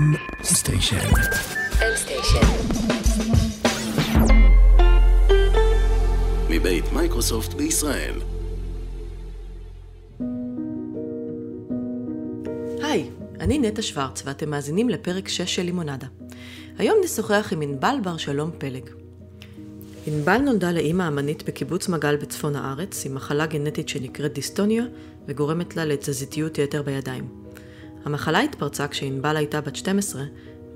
M Station. M Station. מבית מייקרוסופט בישראל. היי, אני נטע שוורץ ואתם מאזינים לפרק 6 של לימונדה. היום נשוחח עם ענבל בר שלום פלג. ענבל נולדה לאימא אמנית בקיבוץ מגל בצפון הארץ עם מחלה גנטית שנקראת דיסטוניה וגורמת לה לתזזיתיות יתר בידיים. המחלה התפרצה כשענבל הייתה בת 12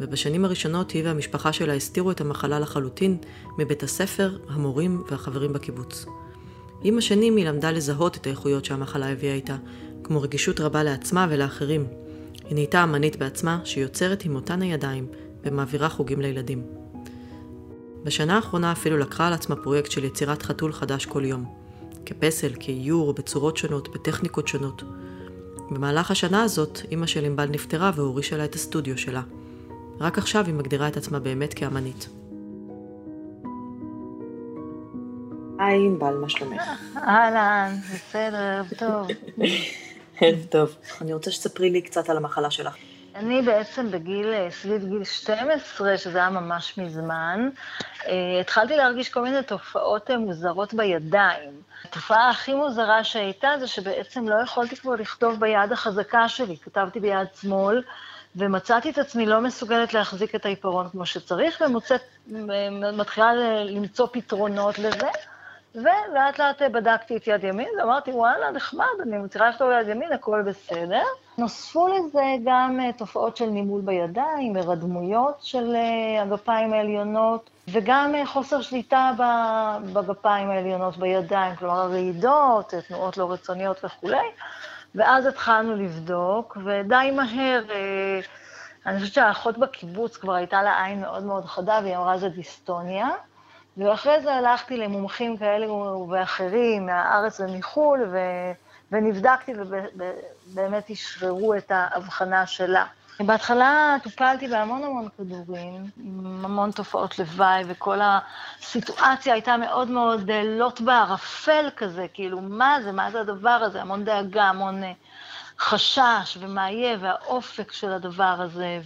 ובשנים הראשונות היא והמשפחה שלה הסתירו את המחלה לחלוטין מבית הספר, המורים והחברים בקיבוץ. עם השנים היא למדה לזהות את האיכויות שהמחלה הביאה איתה, כמו רגישות רבה לעצמה ולאחרים. היא נהייתה אמנית בעצמה שיוצרת עם אותן הידיים ומעבירה חוגים לילדים. בשנה האחרונה אפילו לקחה על עצמה פרויקט של יצירת חתול חדש כל יום. כפסל, כאיור, בצורות שונות, בטכניקות שונות. במהלך השנה הזאת, אימא של ענבל נפטרה והורישה לה את הסטודיו שלה. רק עכשיו היא מגדירה את עצמה באמת כאמנית. היי ענבל, מה שלומך? אהלן, בסדר, טוב. ערב טוב. אני רוצה שתספרי לי קצת על המחלה שלך. אני בעצם בגיל, אה, סביב גיל 12, שזה היה ממש מזמן, אה, התחלתי להרגיש כל מיני תופעות אה, מוזרות בידיים. התופעה הכי מוזרה שהייתה זה שבעצם לא יכולתי כבר לכתוב ביד החזקה שלי, כתבתי ביד שמאל, ומצאתי את עצמי לא מסוגלת להחזיק את העיפרון כמו שצריך, ומתחילה למצוא פתרונות לזה. ולאט לאט בדקתי את יד ימין, ואמרתי, וואלה, נחמד, אני מצליחה לכתוב יד ימין, הכל בסדר. נוספו לזה גם אה, תופעות של נימול בידיים, הרדמויות של אה, הגפיים העליונות, וגם אה, חוסר שליטה בגפיים העליונות בידיים, כלומר הרעידות, תנועות לא רצוניות וכולי. ואז התחלנו לבדוק, ודי מהר, אני חושבת שהאחות בקיבוץ כבר הייתה לה עין מאוד מאוד חדה, והיא אמרה, זה דיסטוניה. ואחרי זה הלכתי למומחים כאלה ואחרים מהארץ ומחו"ל, ו... ונבדקתי ובאמת אשררו את ההבחנה שלה. בהתחלה טופלתי בהמון המון כדורים, עם המון תופעות לוואי, וכל הסיטואציה הייתה מאוד מאוד אה, לוט בערפל כזה, כאילו, מה זה, מה זה הדבר הזה? המון דאגה, המון אה, חשש, ומה יהיה, והאופק של הדבר הזה,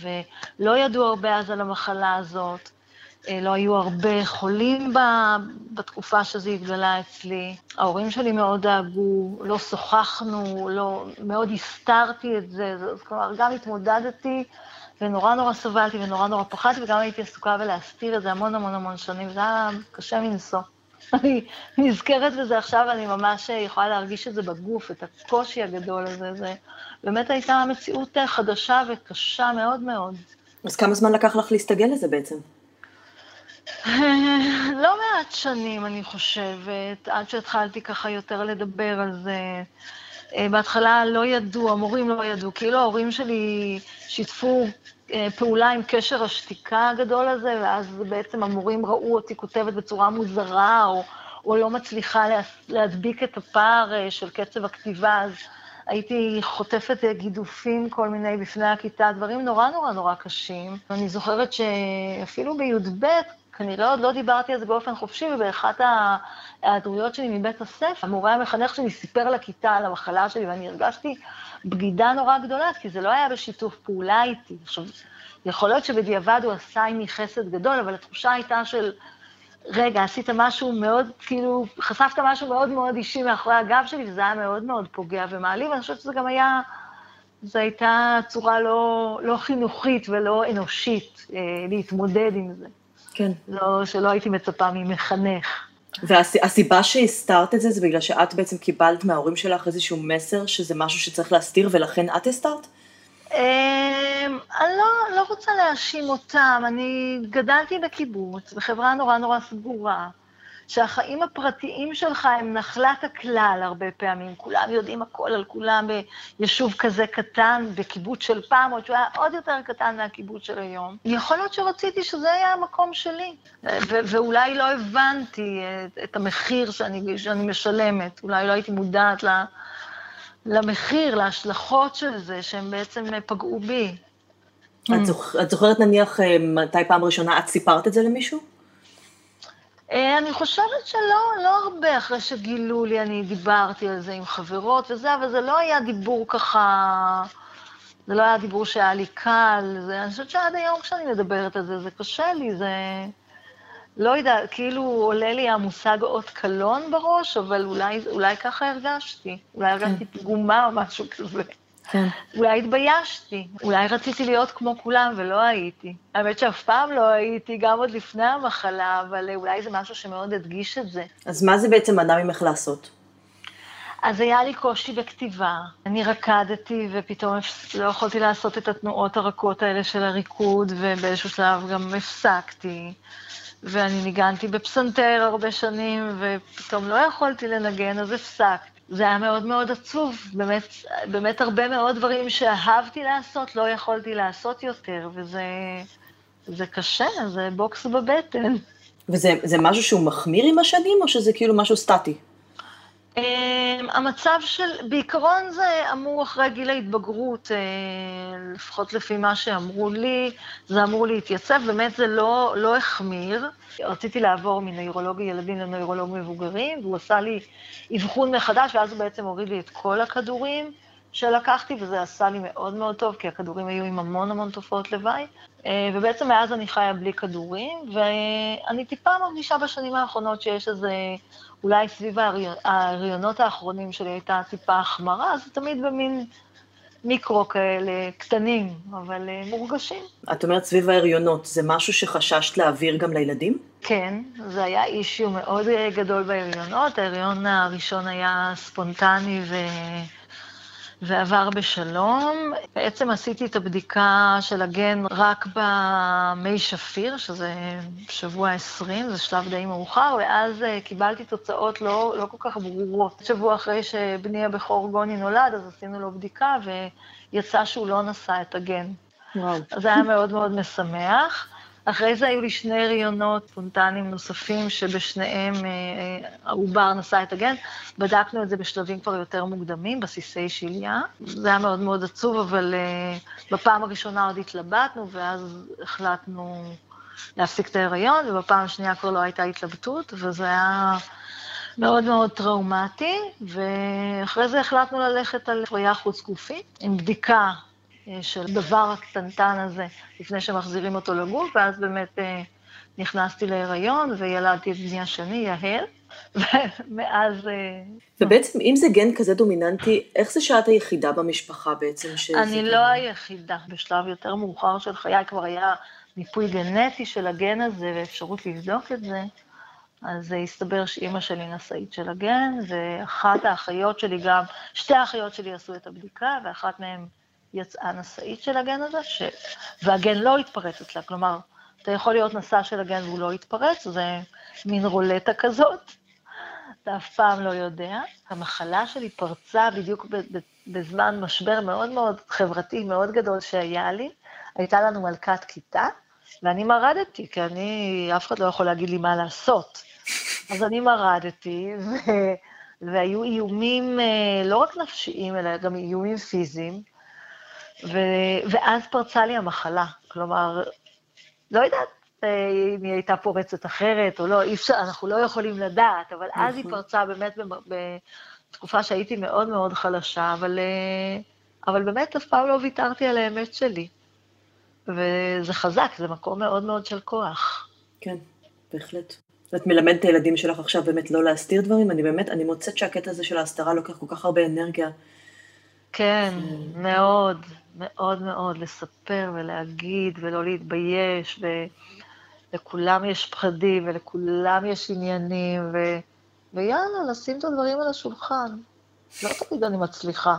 ולא ידעו הרבה אז על המחלה הזאת. אה, לא היו הרבה חולים בתקופה שזה התגלה אצלי. ההורים שלי מאוד דאגו, לא שוחחנו, לא, מאוד הסתרתי את זה, אז כלומר, גם התמודדתי ונורא נורא סבלתי ונורא נורא פחדתי, וגם הייתי עסוקה בלהסתיר את זה המון המון המון שנים, זה היה קשה מנשוא. אני נזכרת בזה עכשיו, ואני ממש יכולה להרגיש את זה בגוף, את הקושי הגדול הזה. זה באמת הייתה מציאות חדשה וקשה מאוד מאוד. אז כמה זמן לקח לך להסתגל לזה בעצם? לא מעט שנים, אני חושבת, עד שהתחלתי ככה יותר לדבר על זה. אה, בהתחלה לא ידעו, המורים לא ידעו, כאילו ההורים שלי שיתפו אה, פעולה עם קשר השתיקה הגדול הזה, ואז בעצם המורים ראו אותי כותבת בצורה מוזרה, או, או לא מצליחה להדביק את הפער אה, של קצב הכתיבה, אז הייתי חוטפת גידופים כל מיני בפני הכיתה, דברים נורא נורא נורא קשים. אני זוכרת שאפילו בי"ב, כנראה עוד לא דיברתי על זה באופן חופשי, ובאחת ההיעדרויות שלי מבית הספר, המורה המחנך שלי סיפר לכיתה על המחלה שלי, ואני הרגשתי בגידה נורא גדולה, כי זה לא היה בשיתוף פעולה איתי. עכשיו, יכול להיות שבדיעבד הוא עשה עימי חסד גדול, אבל התחושה הייתה של, רגע, עשית משהו מאוד, כאילו, חשפת משהו מאוד מאוד אישי מאחורי הגב שלי, וזה היה מאוד מאוד פוגע ומעליב, ואני חושבת שזה גם היה, זו הייתה צורה לא, לא חינוכית ולא אנושית אה, להתמודד עם זה. כן. לא, שלא הייתי מצפה ממחנך. והסיבה שהסתרת את זה, זה בגלל שאת בעצם קיבלת מההורים שלך איזשהו מסר שזה משהו שצריך להסתיר ולכן את הסתרת? אמ, אני לא, לא רוצה להאשים אותם, אני גדלתי בקיבוץ, בחברה נורא נורא סגורה. שהחיים הפרטיים שלך הם נחלת הכלל הרבה פעמים. כולם יודעים הכל על כולם ביישוב כזה קטן, בקיבוץ של פעם, עוד שהוא היה עוד יותר קטן מהקיבוץ של היום. יכול להיות שרציתי שזה היה המקום שלי, ואולי לא הבנתי את, את המחיר שאני, שאני משלמת, אולי לא הייתי מודעת ל... למחיר, להשלכות של זה, שהם בעצם פגעו בי. את. את זוכרת נניח אה, מתי פעם ראשונה את סיפרת את זה למישהו? אה, אני חושבת שלא, לא הרבה אחרי שגילו לי, אני דיברתי על זה עם חברות וזה, אבל זה לא היה דיבור ככה זה לא היה דיבור שהיה לי קל, זה, אני חושבת שעד היום כשאני מדברת על זה, זה קשה לי, זה... לא יודעת, כאילו עולה לי המושג אות קלון בראש, אבל אולי, אולי ככה הרגשתי. אולי הרגשתי כן. פגומה או משהו כזה. כן. אולי התביישתי, אולי רציתי להיות כמו כולם ולא הייתי. האמת שאף פעם לא הייתי, גם עוד לפני המחלה, אבל אולי זה משהו שמאוד הדגיש את זה. אז מה זה בעצם מנע ממך לעשות? אז היה לי קושי בכתיבה. אני רקדתי, ופתאום לא יכולתי לעשות את התנועות הרכות האלה של הריקוד, ובאיזשהו שלב גם הפסקתי. ואני ניגנתי בפסנתר הרבה שנים, ופתאום לא יכולתי לנגן, אז הפסקתי. זה היה מאוד מאוד עצוב, באמת, באמת הרבה מאוד דברים שאהבתי לעשות, לא יכולתי לעשות יותר, וזה זה קשה, זה בוקס בבטן. וזה משהו שהוא מחמיר עם השנים, או שזה כאילו משהו סטטי? אמ, המצב של, בעיקרון זה אמור אחרי גיל ההתבגרות, אה, לפחות לפי מה שאמרו לי, זה אמור להתייצב, באמת זה לא, לא החמיר. רציתי לעבור מנוירולוג ילדים לנוירולוג מבוגרים, והוא עשה לי אבחון מחדש, ואז הוא בעצם הוריד לי את כל הכדורים שלקחתי, וזה עשה לי מאוד מאוד טוב, כי הכדורים היו עם המון המון תופעות לוואי. אה, ובעצם מאז אני חיה בלי כדורים, ואני טיפה מרגישה בשנים האחרונות שיש איזה... אולי סביב ההריונות האחרונים שלי הייתה טיפה החמרה, זה תמיד במין מיקרו כאלה, קטנים, אבל אה, מורגשים. את אומרת סביב ההריונות, זה משהו שחששת להעביר גם לילדים? כן, זה היה אישיו מאוד אה, גדול בהריונות. ההריון הראשון היה ספונטני ו... ועבר בשלום. בעצם עשיתי את הבדיקה של הגן רק במי שפיר, שזה שבוע 20, זה שלב די מאוחר, ואז אה, קיבלתי תוצאות לא, לא כל כך ברורות. שבוע אחרי שבני הבכור גוני נולד, אז עשינו לו בדיקה, ויצא שהוא לא נשא את הגן. וואו. זה היה מאוד מאוד משמח. אחרי זה היו לי שני הריונות ספונטניים נוספים, שבשניהם אה, אה, העובר נשא את הגן. בדקנו את זה בשלבים כבר יותר מוקדמים, בסיסי שליה. זה היה מאוד מאוד עצוב, אבל uh, בפעם הראשונה עוד התלבטנו, ואז החלטנו להפסיק את ההריון, ובפעם השנייה כבר לא הייתה התלבטות, וזה היה מאוד מאוד טראומטי, ואחרי זה החלטנו ללכת על הפריה חוץ-גופית, עם בדיקה אה, של דבר הקטנטן הזה, לפני שמחזירים אותו לגוף, ואז באמת אה, נכנסתי להיריון וילדתי את בני השני, יהל, ומאז... אה, ובעצם, אם זה גן כזה דומיננטי, איך זה שאת היחידה במשפחה בעצם? אני לא היחידה. בשלב יותר מאוחר של חיי כבר היה מיפוי גנטי של הגן הזה ואפשרות לבדוק את זה. אז הסתבר שאימא שלי נשאית של הגן, ואחת האחיות שלי גם, שתי האחיות שלי עשו את הבדיקה, ואחת מהן יצאה נשאית של הגן הזה, ש... והגן לא התפרץ אצלה, כלומר, אתה יכול להיות נשא של הגן והוא לא יתפרץ, זה מין רולטה כזאת, אתה אף פעם לא יודע. המחלה שלי פרצה בדיוק בזמן משבר מאוד מאוד חברתי, מאוד גדול שהיה לי. הייתה לנו מלכת כיתה, ואני מרדתי, כי אני, אף אחד לא יכול להגיד לי מה לעשות. אז אני מרדתי, ו... והיו איומים אה, לא רק נפשיים, אלא גם איומים פיזיים. ו... ואז פרצה לי המחלה. כלומר, לא יודעת אה, אם היא הייתה פורצת אחרת או לא, אי אפשר, אנחנו לא יכולים לדעת, אבל אז היא נכון. פרצה באמת בתקופה שהייתי מאוד מאוד חלשה, אבל, אה, אבל באמת אף פעם לא ויתרתי על האמת שלי. וזה חזק, זה מקום מאוד מאוד של כוח. כן, בהחלט. את מלמדת את הילדים שלך עכשיו באמת לא להסתיר דברים, אני באמת, אני מוצאת שהקטע הזה של ההסתרה לוקח כל כך הרבה אנרגיה. כן, מאוד. מאוד מאוד לספר ולהגיד ולא להתבייש, ולכולם יש פחדים ולכולם יש עניינים, ו... ויאללה, לשים את הדברים על השולחן. לא תמיד אני מצליחה,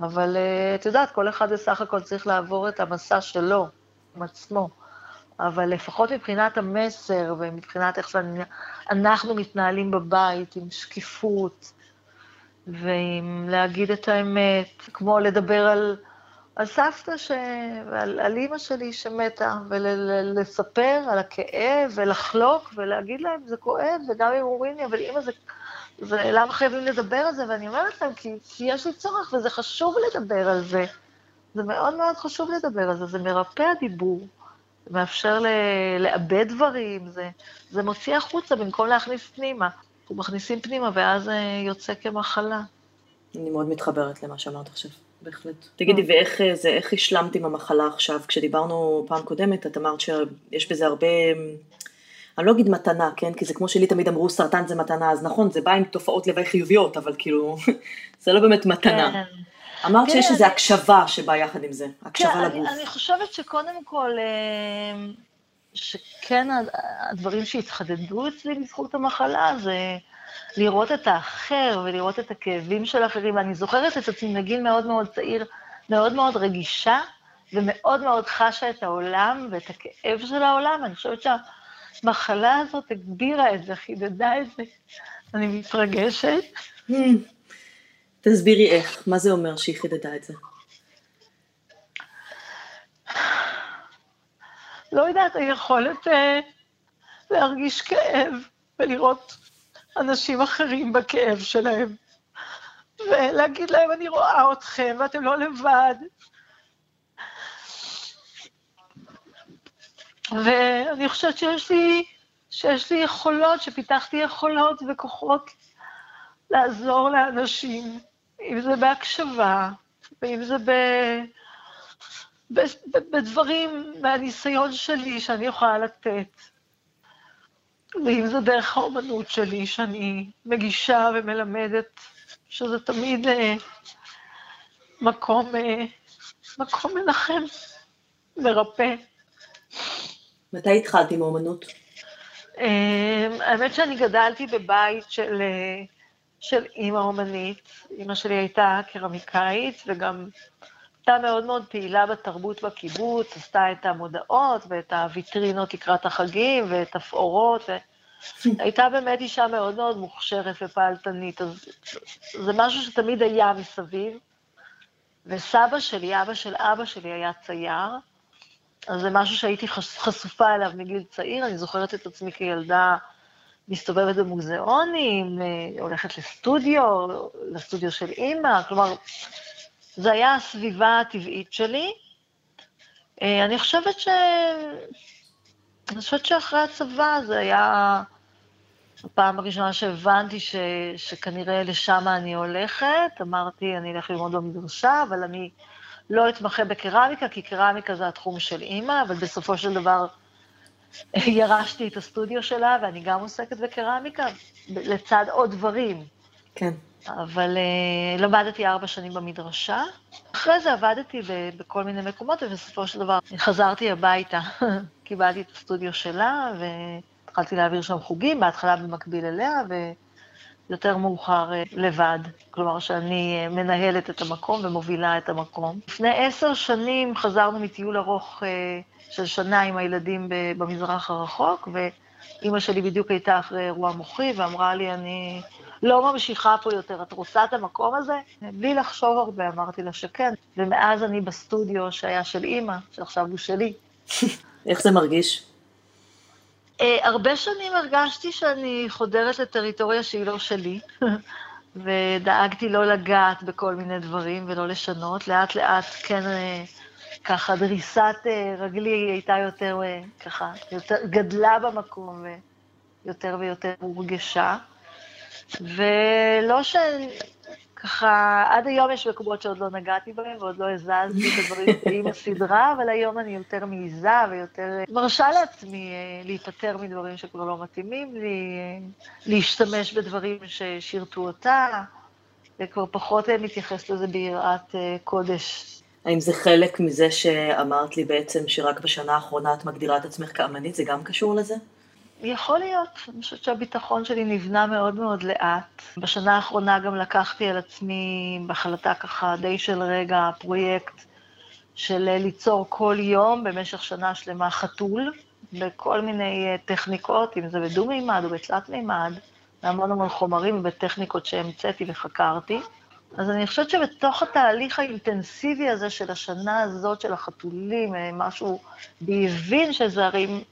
אבל uh, את יודעת, כל אחד בסך הכל צריך לעבור את המסע שלו, עם עצמו. אבל לפחות מבחינת המסר ומבחינת איך שאנחנו מתנהלים בבית, עם שקיפות, ועם להגיד את האמת, כמו לדבר על על סבתא ש... ועל על אימא שלי שמתה, ולספר ול... על הכאב, ולחלוק, ולהגיד להם, זה כואב, וגם אם אומרים לי, אבל אימא זה... זה... למה חייבים לדבר על זה? ואני אומרת להם, כי, כי יש לי צורך, וזה חשוב לדבר על זה. זה מאוד מאוד חשוב לדבר על זה, זה מרפא הדיבור, זה מאפשר ל... לאבד דברים, זה, זה מוציא החוצה במקום להכניס פנימה. אנחנו מכניסים פנימה, ואז זה יוצא כמחלה. אני מאוד מתחברת למה שאמרת עכשיו. בהחלט. תגידי, ואיך זה, איך השלמת עם המחלה עכשיו? כשדיברנו פעם קודמת, את אמרת שיש בזה הרבה, אני לא אגיד מתנה, כן? כי זה כמו שלי תמיד אמרו, סרטן זה מתנה, אז נכון, זה בא עם תופעות לוואי חיוביות, אבל כאילו, זה לא באמת מתנה. כן. אמרת שיש איזו הקשבה שבאה יחד עם זה, הקשבה כן, לגוף. אני, אני חושבת שקודם כל, אה, שכן הדברים שהתחדדו אצלי בזכות המחלה זה לראות את האחר ולראות את הכאבים של האחרים. ואני זוכרת את עצמי מגיל מאוד מאוד צעיר, מאוד מאוד רגישה, ומאוד מאוד חשה את העולם ואת הכאב של העולם. אני חושבת שהמחלה הזאת הגבירה את זה, חידדה את זה. אני מתרגשת. Hmm. תסבירי איך, מה זה אומר שהיא חידדה את זה? לא יודעת, היכולת אה, להרגיש כאב ולראות אנשים אחרים בכאב שלהם, ולהגיד להם, אני רואה אתכם ואתם לא לבד. ואני חושבת שיש לי, שיש לי יכולות, שפיתחתי יכולות וכוחות לעזור לאנשים, אם זה בהקשבה, ואם זה ב... בדברים מהניסיון שלי שאני יכולה לתת. ואם זה דרך האומנות שלי, שאני מגישה ומלמדת, שזה תמיד אה, מקום, אה, מקום מנחם, מרפא. מתי התחלת עם האומנות? אה, האמת שאני גדלתי בבית של, אה, של אימא אומנית. אימא שלי הייתה קרמיקאית, וגם הייתה מאוד מאוד פעילה בתרבות בקיבוץ, עשתה את המודעות ואת הוויטרינות לקראת החגים ואת הפאורות. הייתה באמת אישה מאוד מאוד מוכשרת ופעלתנית, אז זה משהו שתמיד היה מסביב. וסבא שלי, אבא של אבא שלי, היה צייר, אז זה משהו שהייתי חשופה אליו מגיל צעיר. אני זוכרת את עצמי כילדה מסתובבת במוזיאונים, אה, הולכת לסטודיו, לסטודיו של אימא, כלומר, זה היה הסביבה הטבעית שלי. אה, אני חושבת ש... אני חושבת שאחרי הצבא זה היה הפעם הראשונה שהבנתי ש... שכנראה לשם אני הולכת. אמרתי, אני אלך ללמוד במדרשה, אבל אני לא אתמחה בקרמיקה, כי קרמיקה זה התחום של אימא, אבל בסופו של דבר ירשתי את הסטודיו שלה, ואני גם עוסקת בקרמיקה, לצד עוד דברים. כן. אבל uh, למדתי ארבע שנים במדרשה. אחרי זה עבדתי בכל מיני מקומות, ובסופו של דבר חזרתי הביתה. קיבלתי את הסטודיו שלה, והתחלתי להעביר שם חוגים, בהתחלה במקביל אליה, ויותר מאוחר uh, לבד. כלומר, שאני uh, מנהלת את המקום ומובילה את המקום. לפני עשר שנים חזרנו מטיול ארוך של שנה עם הילדים במזרח הרחוק, ואימא שלי בדיוק הייתה אחרי אירוע מוחי, ואמרה לי, אני... לא ממשיכה פה יותר, את רוצה את המקום הזה? בלי לחשוב הרבה אמרתי לה שכן, ומאז אני בסטודיו שהיה של אימא, שעכשיו הוא שלי. איך זה מרגיש? Uh, הרבה שנים הרגשתי שאני חודרת לטריטוריה שהיא לא שלי, ודאגתי לא לגעת בכל מיני דברים ולא לשנות. לאט לאט כן, uh, ככה, דריסת uh, רגלי הייתה יותר, uh, ככה, יותר, גדלה במקום ויותר ויותר הורגשה. ולא ש... ככה, עד היום יש מקומות שעוד לא נגעתי בהם ועוד לא הזזתי את הדברים עם הסדרה, אבל היום אני יותר מעיזה ויותר מרשה לעצמי אה, להיפטר מדברים שכבר לא מתאימים לי, אה, להשתמש בדברים ששירתו אותה, וכבר פחות אה, מתייחס לזה ביראת קודש. האם זה חלק מזה שאמרת לי בעצם שרק בשנה האחרונה את מגדירה את עצמך כאמנית? זה גם קשור לזה? יכול להיות, אני חושבת שהביטחון שלי נבנה מאוד מאוד לאט. בשנה האחרונה גם לקחתי על עצמי בהחלטה ככה די של רגע פרויקט של ליצור כל יום במשך שנה שלמה חתול, בכל מיני אה, טכניקות, אם זה בדו-מימד או בתלת-מימד, בהמון המון חומרים ובטכניקות שהמצאתי וחקרתי. אז אני חושבת שבתוך התהליך האינטנסיבי הזה של השנה הזאת של החתולים, אה, משהו בי הבין שזה הרי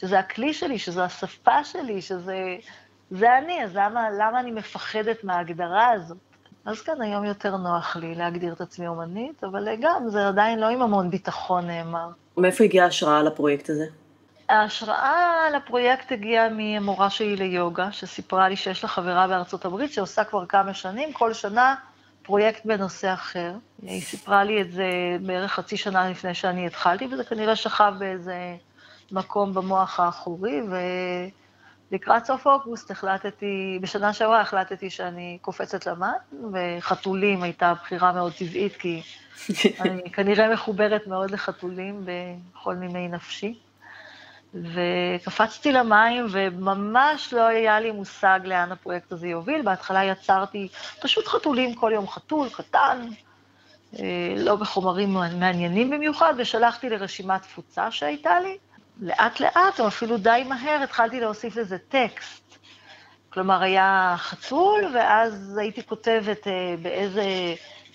שזה הכלי שלי, שזו השפה שלי, שזה זה אני, אז למה, למה אני מפחדת מההגדרה הזאת? אז כן, היום יותר נוח לי להגדיר את עצמי אומנית, אבל גם, זה עדיין לא עם המון ביטחון נאמר. מאיפה הגיעה ההשראה לפרויקט הזה? ההשראה לפרויקט הגיעה ממורה שלי ליוגה, שסיפרה לי שיש לה חברה בארצות הברית שעושה כבר כמה שנים, כל שנה פרויקט בנושא אחר. היא סיפרה לי את זה בערך חצי שנה לפני שאני התחלתי, וזה כנראה שכב באיזה מקום במוח האחורי, ולקראת סוף אוגוסט החלטתי, בשנה שעברה החלטתי שאני קופצת למן, וחתולים הייתה בחירה מאוד טבעית, כי אני כנראה מחוברת מאוד לחתולים בכל נימי נפשי. וקפצתי למים, וממש לא היה לי מושג לאן הפרויקט הזה יוביל. בהתחלה יצרתי פשוט חתולים, כל יום חתול קטן, אה, לא בחומרים מעניינים במיוחד, ושלחתי לרשימת תפוצה שהייתה לי. לאט לאט, או אפילו די מהר, התחלתי להוסיף לזה טקסט. כלומר, היה חתול, ואז הייתי כותבת אה, באיזה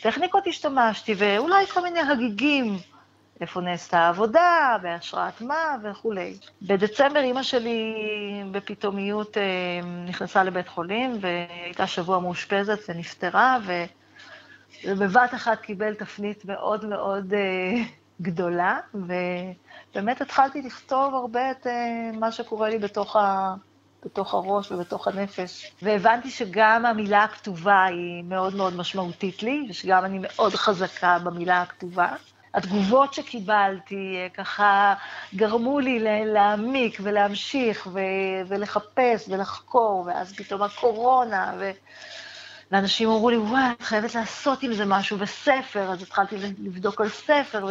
טכניקות השתמשתי, ואולי כל מיני הגיגים. איפה נעשתה העבודה, בהשראת מה וכולי. בדצמבר אימא שלי בפתאומיות אה, נכנסה לבית חולים, והייתה שבוע מאושפזת ונפטרה, ובבת אחת קיבל תפנית מאוד מאוד אה, גדולה, ובאמת התחלתי לכתוב הרבה את אה, מה שקורה לי בתוך ה... בתוך הראש ובתוך הנפש. והבנתי שגם המילה הכתובה היא מאוד מאוד משמעותית לי, ושגם אני מאוד חזקה במילה הכתובה. התגובות שקיבלתי אה, ככה גרמו לי להעמיק ולהמשיך ו- ולחפש ולחקור, ואז פתאום הקורונה, ו... ואנשים אמרו לי, וואי, את חייבת לעשות עם זה משהו בספר, אז התחלתי לבדוק על ספר,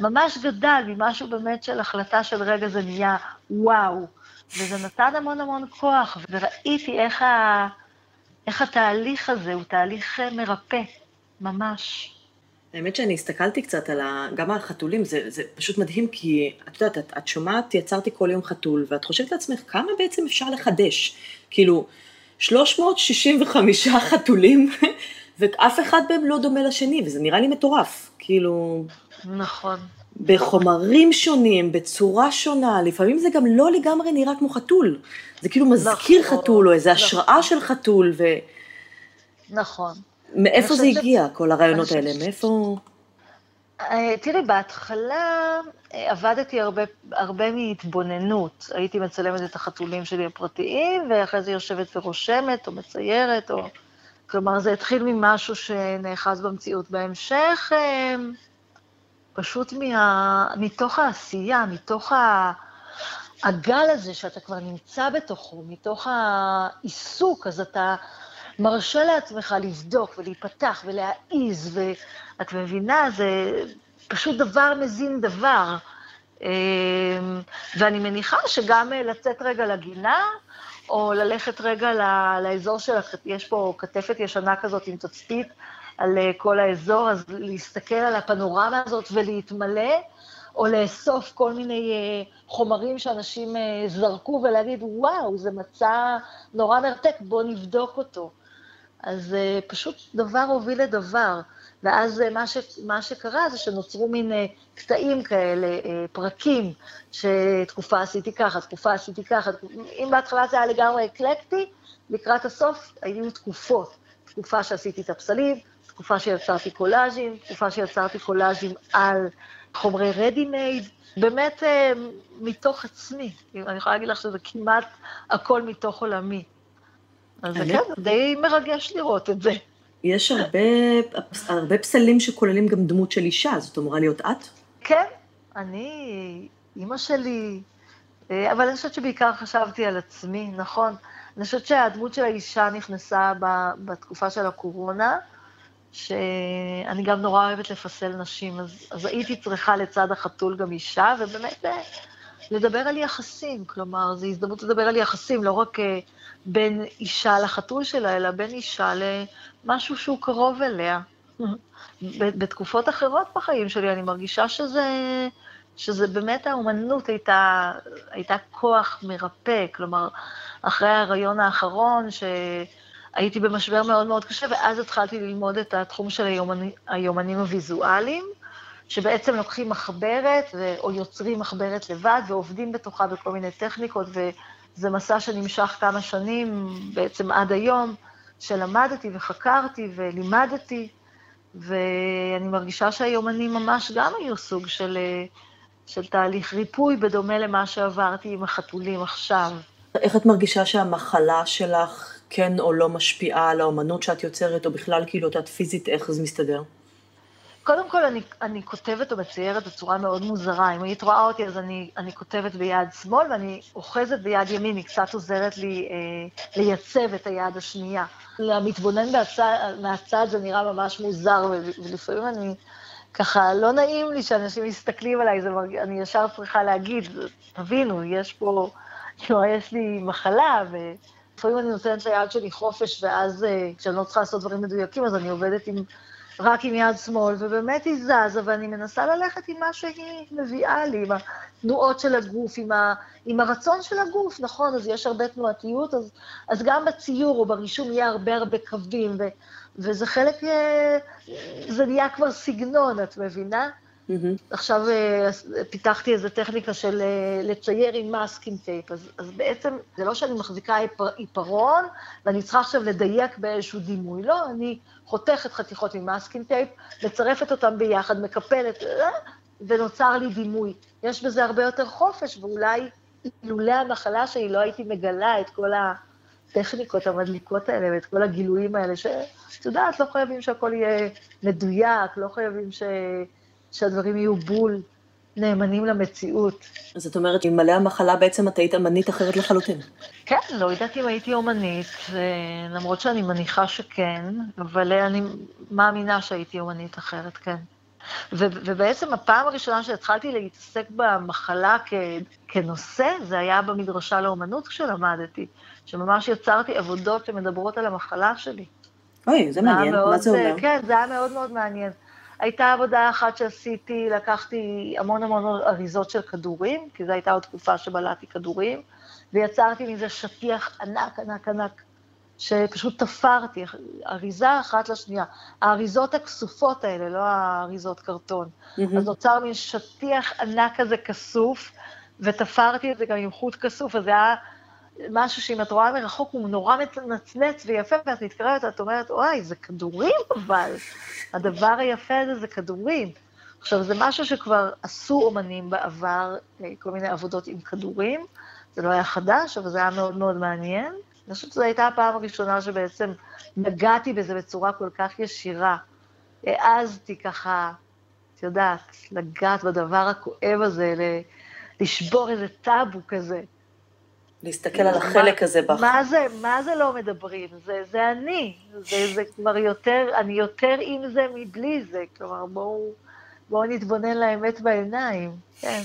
וממש גדל ממשהו באמת של החלטה של רגע זה נהיה וואו. וזה נתן המון המון כוח, וראיתי איך, ה... איך התהליך הזה הוא תהליך אה, מרפא, ממש. האמת שאני הסתכלתי קצת על ה... גם על החתולים, זה, זה פשוט מדהים, כי את יודעת, את, את שומעת, יצרתי כל יום חתול, ואת חושבת לעצמך, כמה בעצם אפשר לחדש? כאילו, 365 חתולים, ואף אחד מהם לא דומה לשני, וזה נראה לי מטורף. כאילו... נכון. בחומרים שונים, בצורה שונה, לפעמים זה גם לא לגמרי נראה כמו חתול. זה כאילו מזכיר נכון, חתול, או איזו נכון. השראה של חתול, ו... נכון. מאיפה זה הגיע, ש... כל הרעיונות האלה? ש... מאיפה... אה, תראי, בהתחלה אה, עבדתי הרבה, הרבה מהתבוננות. הייתי מצלמת את החתולים שלי הפרטיים, ואחרי זה יושבת ורושמת, או מציירת, או... כלומר, זה התחיל ממשהו שנאחז במציאות. בהמשך, אה, פשוט מה... מתוך העשייה, מתוך ה... הגל הזה שאתה כבר נמצא בתוכו, מתוך העיסוק, אז אתה מרשה לעצמך לבדוק ולהיפתח ולהעיז, ואת מבינה, זה פשוט דבר מזין דבר. אמ, ואני מניחה שגם לצאת רגע לגינה, או ללכת רגע לאזור של, יש פה כתפת ישנה כזאת עם תצפית על אה, כל האזור, אז להסתכל על הפנורמה הזאת ולהתמלא, או לאסוף כל מיני אה, חומרים שאנשים אה, זרקו ולהגיד, וואו, זה מצע נורא מרתק, בואו נבדוק אותו. אז uh, פשוט דבר הוביל לדבר. ואז uh, מה, ש, מה שקרה זה שנוצרו מין uh, קטעים כאלה, פרקים, שתקופה עשיתי ככה, תקופה עשיתי ככה. אם בהתחלה זה היה לגמרי אקלקטי, לקראת הסוף היו תקופות. תקופה שעשיתי את הפסלים, תקופה שיצרתי קולאז'ים, תקופה שיצרתי קולאז'ים על חומרי רדי מייד, באמת מתוך עצמי. אני יכולה להגיד לך שזה כמעט הכל מתוך עולמי. אז זה כן, די מרגש לראות את זה. יש הרבה, הרבה פסלים שכוללים גם דמות של אישה, זאת אמורה להיות את? כן, אני, אימא שלי, אה, אבל אני חושבת שבעיקר חשבתי על עצמי, נכון. אני חושבת שהדמות של האישה נכנסה בתקופה של הקורונה, שאני גם נורא אוהבת לפסל נשים, אז, אז הייתי צריכה לצד החתול גם אישה, ובאמת אה, לדבר על יחסים, כלומר, זו הזדמנות לדבר על יחסים, לא רק אה, בין אישה לחתול שלה, אלא בין אישה למשהו שהוא קרוב אליה. בתקופות אחרות בחיים שלי אני מרגישה שזה, שזה באמת האומנות הייתה, הייתה כוח מרפא, כלומר, אחרי ההריון האחרון, שהייתי במשבר מאוד מאוד קשה, ואז התחלתי ללמוד את התחום של היומני, היומנים הוויזואליים, שבעצם לוקחים מחברת, או יוצרים מחברת לבד, ועובדים בתוכה בכל מיני טכניקות, ו... זה מסע שנמשך כמה שנים, בעצם עד היום, שלמדתי וחקרתי ולימדתי, ואני מרגישה שהיומנים ממש גם היו סוג של, של תהליך ריפוי, בדומה למה שעברתי עם החתולים עכשיו. איך את מרגישה שהמחלה שלך כן או לא משפיעה על האומנות שאת יוצרת, או בכלל כאילו את פיזית, איך זה מסתדר? קודם כל, אני, אני כותבת או מציירת בצורה מאוד מוזרה. אם היית רואה אותי, אז אני, אני כותבת ביד שמאל, ואני אוחזת ביד ימין, היא קצת עוזרת לי אה, לייצב את היד השנייה. למתבונן מהצד, זה נראה ממש מוזר, ולפעמים אני, ככה, לא נעים לי שאנשים מסתכלים עליי, זה מרג... אני ישר צריכה להגיד, תבינו, יש פה, כאילו, יש לי מחלה, ולפעמים אני נותנת ליד שלי חופש, ואז אה, כשאני לא צריכה לעשות דברים מדויקים, אז אני עובדת עם... רק עם יד שמאל, ובאמת היא זזה, ואני מנסה ללכת עם מה שהיא מביאה לי, עם התנועות של הגוף, עם, ה, עם הרצון של הגוף, נכון, אז יש הרבה תנועתיות, אז, אז גם בציור או ברישום יהיה הרבה הרבה קווים, ו, וזה חלק, אה, זה נהיה כבר סגנון, את מבינה? Mm-hmm. עכשיו אה, פיתחתי איזו טכניקה של אה, לצייר עם masking tape, אז, אז בעצם זה לא שאני מחזיקה עיפרון ואני צריכה עכשיו לדייק באיזשהו דימוי, לא, אני חותכת חתיכות מ masking tape, מצרפת אותם ביחד, מקפלת, אה, ונוצר לי דימוי. יש בזה הרבה יותר חופש, ואולי אילולא המחלה שלי לא הייתי מגלה את כל הטכניקות המדליקות האלה ואת כל הגילויים האלה, שאת יודעת, לא חייבים שהכל יהיה מדויק, לא חייבים ש... שהדברים יהיו בול נאמנים למציאות. אז את אומרת, אלמלא המחלה בעצם את היית אמנית אחרת לחלוטין. כן, לא יודעת אם הייתי אומנית, למרות שאני מניחה שכן, אבל אני מאמינה שהייתי אומנית אחרת, כן. ו- ובעצם הפעם הראשונה שהתחלתי להתעסק במחלה כ- כנושא, זה היה במדרשה לאומנות כשלמדתי, שממש יצרתי עבודות שמדברות על המחלה שלי. אוי, זה מעניין, מאוד, מה זה אומר? כן, זה היה מאוד מאוד מעניין. הייתה עבודה אחת שעשיתי, לקחתי המון המון אריזות של כדורים, כי זו הייתה עוד תקופה שבלעתי כדורים, ויצרתי מזה שטיח ענק, ענק, ענק, שפשוט תפרתי, אריזה אחת לשנייה. האריזות הכסופות האלה, לא האריזות קרטון. Mm-hmm. אז נוצר מין שטיח ענק כזה כסוף, ותפרתי את זה גם עם חוט כסוף, אז זה היה משהו שאם את רואה מרחוק הוא נורא מנצנץ ויפה, ואת מתקרבת, את אומרת, אוי, זה כדורים אבל. הדבר היפה הזה זה כדורים. עכשיו, זה משהו שכבר עשו אומנים בעבר, אה, כל מיני עבודות עם כדורים. זה לא היה חדש, אבל זה היה מאוד מאוד מעניין. אני חושבת שזו הייתה הפעם הראשונה שבעצם נגעתי בזה בצורה כל כך ישירה. העזתי ככה, את יודעת, לגעת בדבר הכואב הזה, לשבור איזה טאבו כזה. להסתכל על החלק הזה בך. מה זה, מה זה לא מדברים? זה, זה אני, זה, זה כבר יותר, אני יותר עם זה מבלי זה, כלומר בואו בוא נתבונן לאמת בעיניים, כן.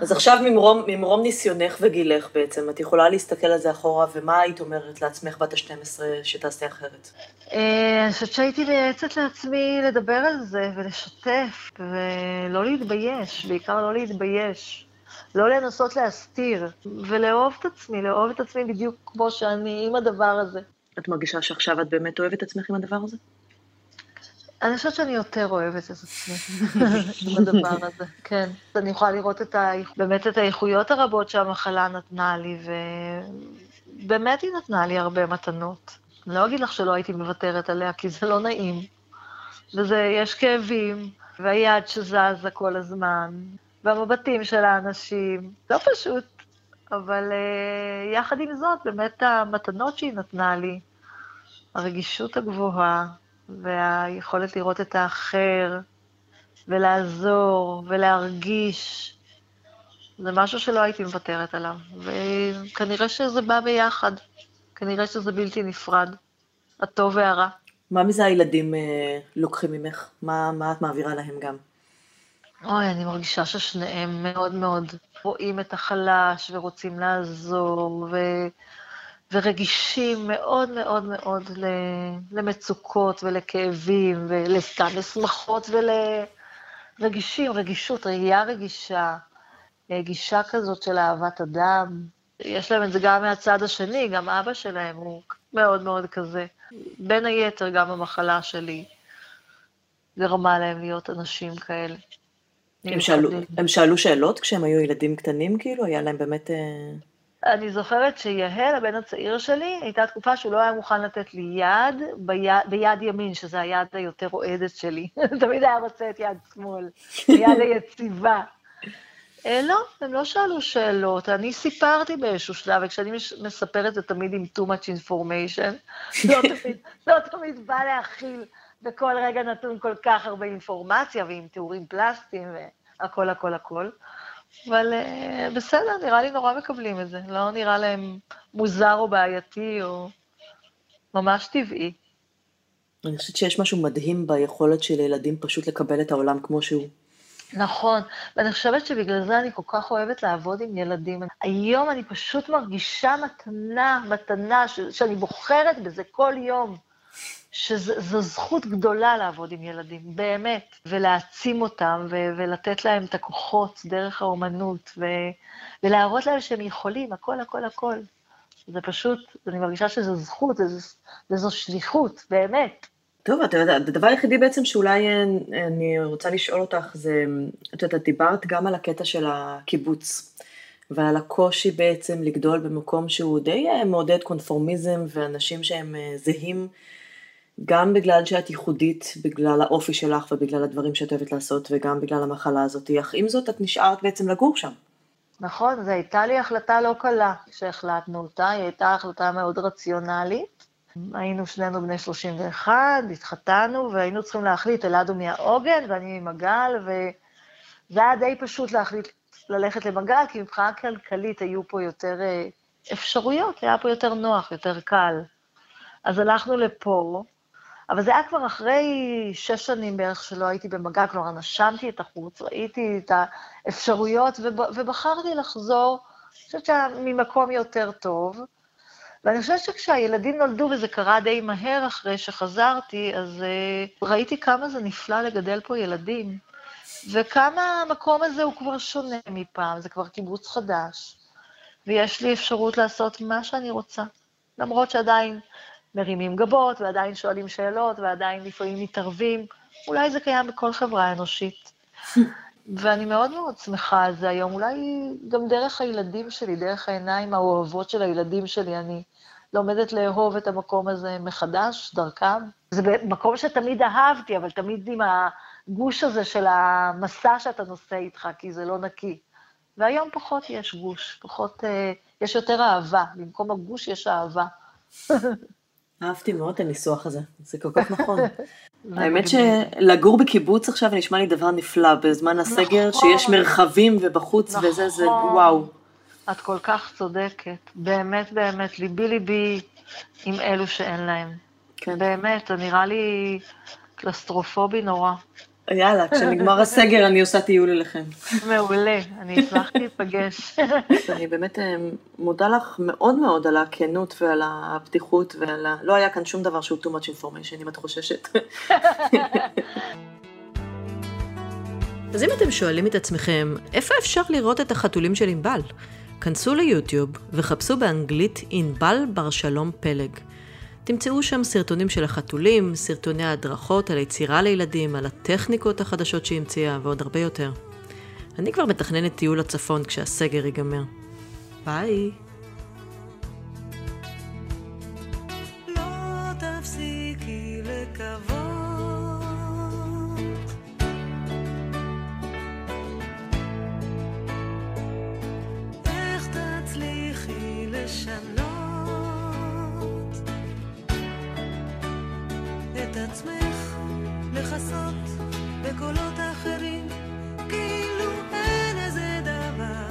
אז עכשיו ממרום, ממרום ניסיונך וגילך בעצם, את יכולה להסתכל על זה אחורה, ומה היית אומרת לעצמך בת ה-12 שתעשי אחרת? אה, אני חושבת שהייתי מייעצת לעצמי לדבר על זה ולשתף, ולא להתבייש, בעיקר לא להתבייש. לא לנסות להסתיר, ולאהוב את עצמי, לאהוב את עצמי בדיוק כמו שאני עם הדבר הזה. את מרגישה שעכשיו את באמת אוהבת את עצמך עם הדבר הזה? אני חושבת שאני יותר אוהבת את עצמי עם הדבר הזה, כן. אני יכולה לראות את ה... באמת את האיכויות הרבות שהמחלה נתנה לי, ובאמת היא נתנה לי הרבה מתנות. אני לא אגיד לך שלא הייתי מוותרת עליה, כי זה לא נעים. וזה, יש כאבים, והיד שזזה כל הזמן, והמבטים של האנשים. לא פשוט, אבל uh, יחד עם זאת, באמת המתנות שהיא נתנה לי, הרגישות הגבוהה והיכולת לראות את האחר ולעזור ולהרגיש, זה משהו שלא הייתי מוותרת עליו, וכנראה שזה בא ביחד, כנראה שזה בלתי נפרד, הטוב והרע. מה מזה הילדים אה, לוקחים ממך? מה, מה את מעבירה להם גם? אוי, אני מרגישה ששניהם מאוד מאוד רואים את החלש ורוצים לעזור, ו... ורגישים מאוד מאוד מאוד למצוקות ולכאבים, ולסתם לשמחות ולרגישים, רגישות, ראייה רגישה, גישה כזאת של אהבת אדם. יש להם את זה גם מהצד השני, גם אבא שלהם הוא מאוד מאוד כזה. בין היתר, גם המחלה שלי גרמה להם להיות אנשים כאלה. הם שאלו, הם שאלו שאלות כשהם היו ילדים קטנים, כאילו? היה להם באמת... אה, אני זוכרת שיהל, הבן הצעיר שלי, הייתה תקופה שהוא לא היה מוכן לתת לי יד ביד, ביד ימין, שזה היד היותר רועדת שלי. תמיד היה רוצה את יד שמאל, היד היציבה. אה, לא, הם לא שאלו שאלות. אני סיפרתי באיזשהו שלב, וכשאני מספרת זה תמיד עם too much information, לא, תמיד, לא תמיד בא להכיל בכל רגע נתון כל כך הרבה אינפורמציה, ועם תיאורים פלסטיים והכל, הכל, הכל. אבל uh, בסדר, נראה לי נורא מקבלים את זה. לא נראה להם מוזר או בעייתי, או ממש טבעי. אני חושבת שיש משהו מדהים ביכולת של ילדים פשוט לקבל את העולם כמו שהוא. נכון, ואני חושבת שבגלל זה אני כל כך אוהבת לעבוד עם ילדים. היום אני פשוט מרגישה מתנה, מתנה, ש, שאני בוחרת בזה כל יום, שזו זכות גדולה לעבוד עם ילדים, באמת, ולהעצים אותם, ו, ולתת להם את הכוחות דרך האומנות, ו, ולהראות להם שהם יכולים, הכל, הכל, הכל. זה פשוט, אני מרגישה שזו זכות, וזו שליחות, באמת. טוב, אתה יודע, הדבר היחידי בעצם שאולי אה, אני רוצה לשאול אותך זה, את יודעת, דיברת גם על הקטע של הקיבוץ, ועל הקושי בעצם לגדול במקום שהוא די אה, מעודד קונפורמיזם ואנשים שהם אה, זהים, גם בגלל שאת ייחודית, בגלל האופי שלך ובגלל הדברים שאת אוהבת לעשות, וגם בגלל המחלה הזאת, אך עם זאת את נשארת בעצם לגור שם. נכון, זו הייתה לי החלטה לא קלה כשהחלטנו אותה, היא הייתה החלטה מאוד רציונלית. היינו שנינו בני 31, התחתנו, והיינו צריכים להחליט, אלעד הוא מהעוגן ואני ממגל, וזה היה די פשוט להחליט ללכת למגל, כי מבחינה כלכלית היו פה יותר אה, אפשרויות, היה פה יותר נוח, יותר קל. אז הלכנו לפה, אבל זה היה כבר אחרי שש שנים בערך שלא הייתי במגע, כלומר, נשמתי את החוץ, ראיתי את האפשרויות, ובחרתי לחזור, אני חושבת שממקום יותר טוב. ואני חושבת שכשהילדים נולדו, וזה קרה די מהר אחרי שחזרתי, אז uh, ראיתי כמה זה נפלא לגדל פה ילדים, וכמה המקום הזה הוא כבר שונה מפעם, זה כבר קיבוץ חדש, ויש לי אפשרות לעשות מה שאני רוצה, למרות שעדיין מרימים גבות, ועדיין שואלים שאלות, ועדיין לפעמים מתערבים, אולי זה קיים בכל חברה אנושית. ואני מאוד מאוד שמחה על זה היום, אולי גם דרך הילדים שלי, דרך העיניים האוהבות של הילדים שלי, אני לומדת לאהוב את המקום הזה מחדש, דרכם. זה מקום שתמיד אהבתי, אבל תמיד עם הגוש הזה של המסע שאתה נושא איתך, כי זה לא נקי. והיום פחות יש גוש, פחות, אה, יש יותר אהבה, במקום הגוש יש אהבה. אהבתי מאוד את הניסוח הזה, זה כל כך נכון. האמת שלגור בקיבוץ עכשיו נשמע לי דבר נפלא, בזמן הסגר, נכון. שיש מרחבים ובחוץ וזה, זה נכון. וואו. את כל כך צודקת, באמת באמת, ליבי ליבי עם אלו שאין להם. כן. באמת, זה נראה לי קלסטרופובי נורא. יאללה, כשנגמר הסגר אני עושה טיול אליכם. מעולה, אני אשמח להיפגש. אני באמת אה, מודה לך מאוד מאוד על הכנות ועל הפתיחות ועל ה... לא היה כאן שום דבר שהוא too much information, אם את חוששת. אז אם אתם שואלים את עצמכם, איפה אפשר לראות את החתולים של ענבל? כנסו ליוטיוב וחפשו באנגלית ענבל בר שלום פלג. תמצאו שם סרטונים של החתולים, סרטוני הדרכות על יצירה לילדים, על הטכניקות החדשות שהיא המציאה ועוד הרבה יותר. אני כבר מתכננת טיול לצפון כשהסגר ייגמר. ביי! עצמך לכסות בקולות אחרים, כאילו אין איזה דבר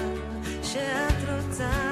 שאת רוצה.